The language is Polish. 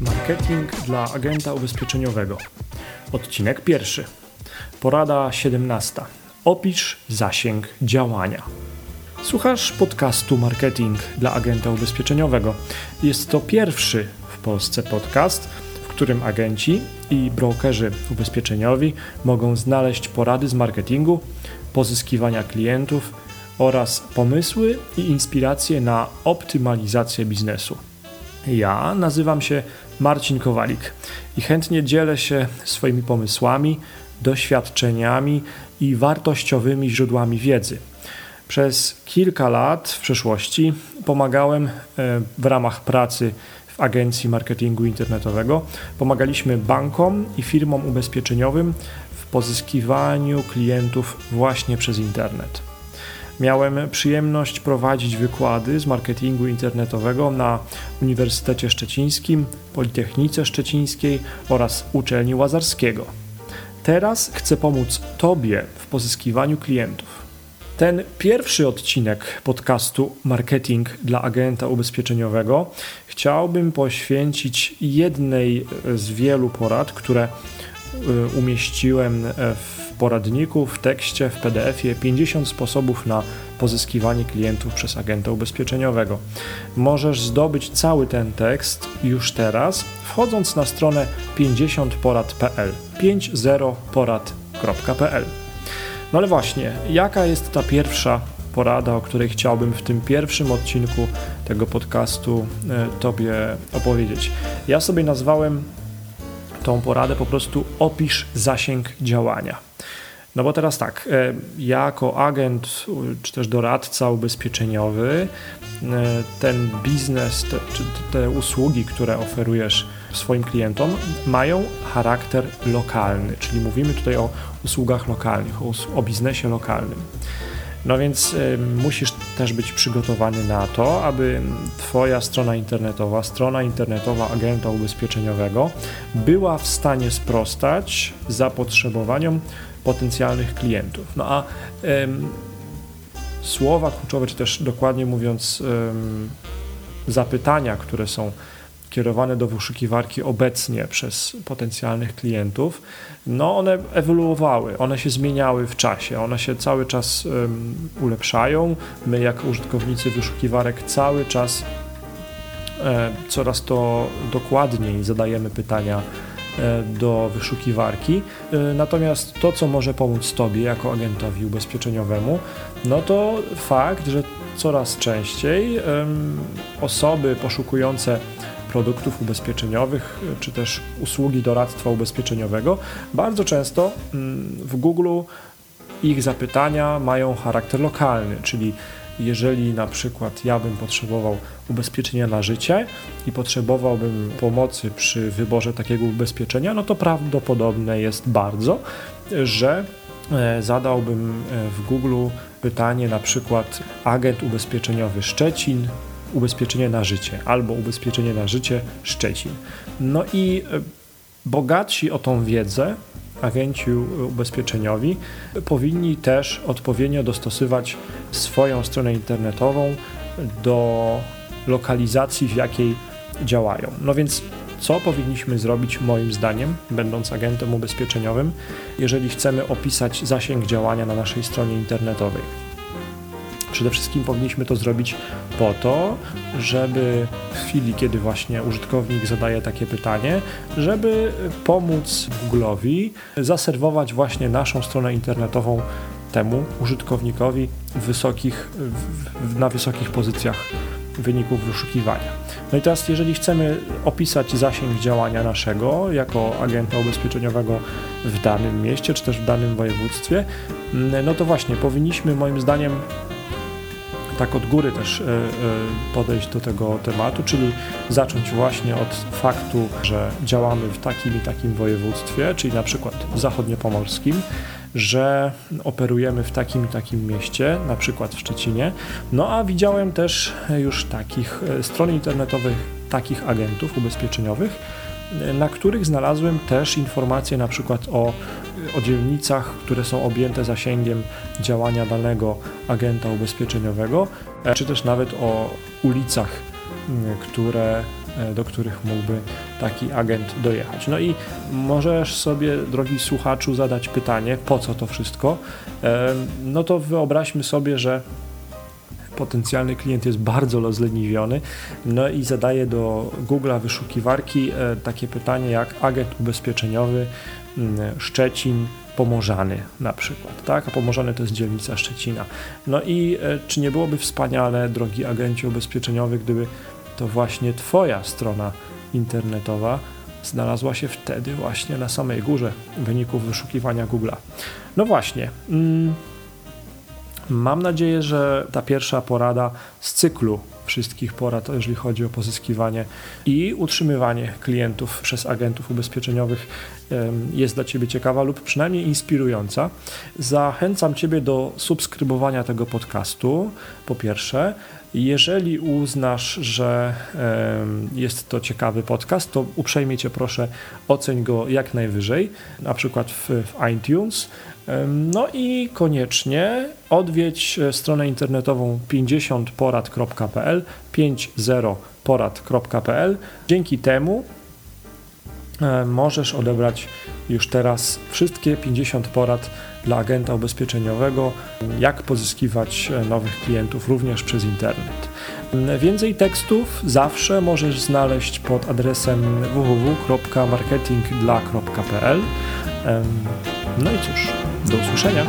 Marketing dla agenta ubezpieczeniowego. Odcinek pierwszy. Porada 17. Opisz zasięg działania. Słuchasz podcastu Marketing dla agenta ubezpieczeniowego. Jest to pierwszy w Polsce podcast, w którym agenci i brokerzy ubezpieczeniowi mogą znaleźć porady z marketingu, pozyskiwania klientów oraz pomysły i inspiracje na optymalizację biznesu. Ja nazywam się Marcin Kowalik i chętnie dzielę się swoimi pomysłami, doświadczeniami i wartościowymi źródłami wiedzy. Przez kilka lat w przeszłości pomagałem e, w ramach pracy w agencji marketingu internetowego. Pomagaliśmy bankom i firmom ubezpieczeniowym w pozyskiwaniu klientów właśnie przez internet. Miałem przyjemność prowadzić wykłady z marketingu internetowego na Uniwersytecie Szczecińskim, Politechnice Szczecińskiej oraz Uczelni Łazarskiego. Teraz chcę pomóc Tobie w pozyskiwaniu klientów. Ten pierwszy odcinek podcastu Marketing dla agenta ubezpieczeniowego chciałbym poświęcić jednej z wielu porad, które y, umieściłem w poradniku, w tekście, w PDF-ie 50 sposobów na pozyskiwanie klientów przez agenta ubezpieczeniowego. Możesz zdobyć cały ten tekst już teraz, wchodząc na stronę 50porad.pl 50porad.pl. No ale właśnie, jaka jest ta pierwsza porada, o której chciałbym w tym pierwszym odcinku tego podcastu e, Tobie opowiedzieć? Ja sobie nazwałem tą poradę po prostu opisz zasięg działania. No bo teraz tak, e, ja jako agent czy też doradca ubezpieczeniowy, e, ten biznes, te, czy te usługi, które oferujesz swoim klientom, mają charakter lokalny, czyli mówimy tutaj o usługach lokalnych, o, o biznesie lokalnym. No więc y, musisz też być przygotowany na to, aby Twoja strona internetowa, strona internetowa agenta ubezpieczeniowego była w stanie sprostać zapotrzebowaniom potencjalnych klientów. No a ym, słowa kluczowe, czy też dokładnie mówiąc, ym, zapytania, które są kierowane do wyszukiwarki obecnie przez potencjalnych klientów, no one ewoluowały, one się zmieniały w czasie, one się cały czas um, ulepszają. My, jako użytkownicy wyszukiwarek, cały czas e, coraz to dokładniej zadajemy pytania e, do wyszukiwarki. E, natomiast to, co może pomóc Tobie jako agentowi ubezpieczeniowemu, no to fakt, że coraz częściej osoby poszukujące produktów ubezpieczeniowych czy też usługi doradztwa ubezpieczeniowego, bardzo często mm, w Google ich zapytania mają charakter lokalny, czyli jeżeli na przykład ja bym potrzebował ubezpieczenia na życie i potrzebowałbym pomocy przy wyborze takiego ubezpieczenia, no to prawdopodobne jest bardzo, że e, zadałbym e, w Google pytanie na przykład agent ubezpieczeniowy Szczecin ubezpieczenie na życie albo ubezpieczenie na życie Szczecin. No i e, bogatsi o tą wiedzę agenci ubezpieczeniowi powinni też odpowiednio dostosować swoją stronę internetową do lokalizacji, w jakiej działają. No więc co powinniśmy zrobić moim zdaniem, będąc agentem ubezpieczeniowym, jeżeli chcemy opisać zasięg działania na naszej stronie internetowej? Przede wszystkim powinniśmy to zrobić po to, żeby w chwili, kiedy właśnie użytkownik zadaje takie pytanie, żeby pomóc Google'owi zaserwować właśnie naszą stronę internetową temu użytkownikowi wysokich, na wysokich pozycjach wyników wyszukiwania. No i teraz, jeżeli chcemy opisać zasięg działania naszego jako agenta ubezpieczeniowego w danym mieście, czy też w danym województwie, no to właśnie powinniśmy moim zdaniem tak od góry też e, e, podejść do tego tematu, czyli zacząć właśnie od faktu, że działamy w takim i takim województwie, czyli na przykład zachodniopomorskim, że operujemy w takim i takim mieście, na przykład w Szczecinie. No a widziałem też już takich e, stron internetowych, takich agentów ubezpieczeniowych, na których znalazłem też informacje na przykład o o dzielnicach, które są objęte zasięgiem działania danego agenta ubezpieczeniowego, e, czy też nawet o ulicach, które, e, do których mógłby taki agent dojechać. No i możesz sobie, drogi słuchaczu, zadać pytanie, po co to wszystko? No to wyobraźmy sobie, że potencjalny klient jest bardzo rozleniwiony, no i zadaje do Google'a wyszukiwarki e, takie pytanie jak agent ubezpieczeniowy mm, Szczecin Pomorzany na przykład, tak? A Pomorzany to jest dzielnica Szczecina. No i e, czy nie byłoby wspaniale, drogi agencie ubezpieczeniowy, gdyby to właśnie Twoja strona internetowa znalazła się wtedy właśnie na samej górze wyników wyszukiwania Google'a. No właśnie. Mm, Mam nadzieję, że ta pierwsza porada z cyklu wszystkich porad, jeżeli chodzi o pozyskiwanie i utrzymywanie klientów przez agentów ubezpieczeniowych jest dla Ciebie ciekawa lub przynajmniej inspirująca. Zachęcam Ciebie do subskrybowania tego podcastu, po pierwsze. Jeżeli uznasz, że jest to ciekawy podcast, to uprzejmie Cię proszę, oceń go jak najwyżej, na przykład w, w iTunes. No i koniecznie odwiedź e, stronę internetową 50porad.pl 50porad.pl. Dzięki temu e, możesz odebrać już teraz wszystkie 50 porad dla agenta ubezpieczeniowego, jak pozyskiwać e, nowych klientów również przez internet. Więcej tekstów zawsze możesz znaleźć pod adresem www.marketingdla.pl. No i cóż, do usłyszenia.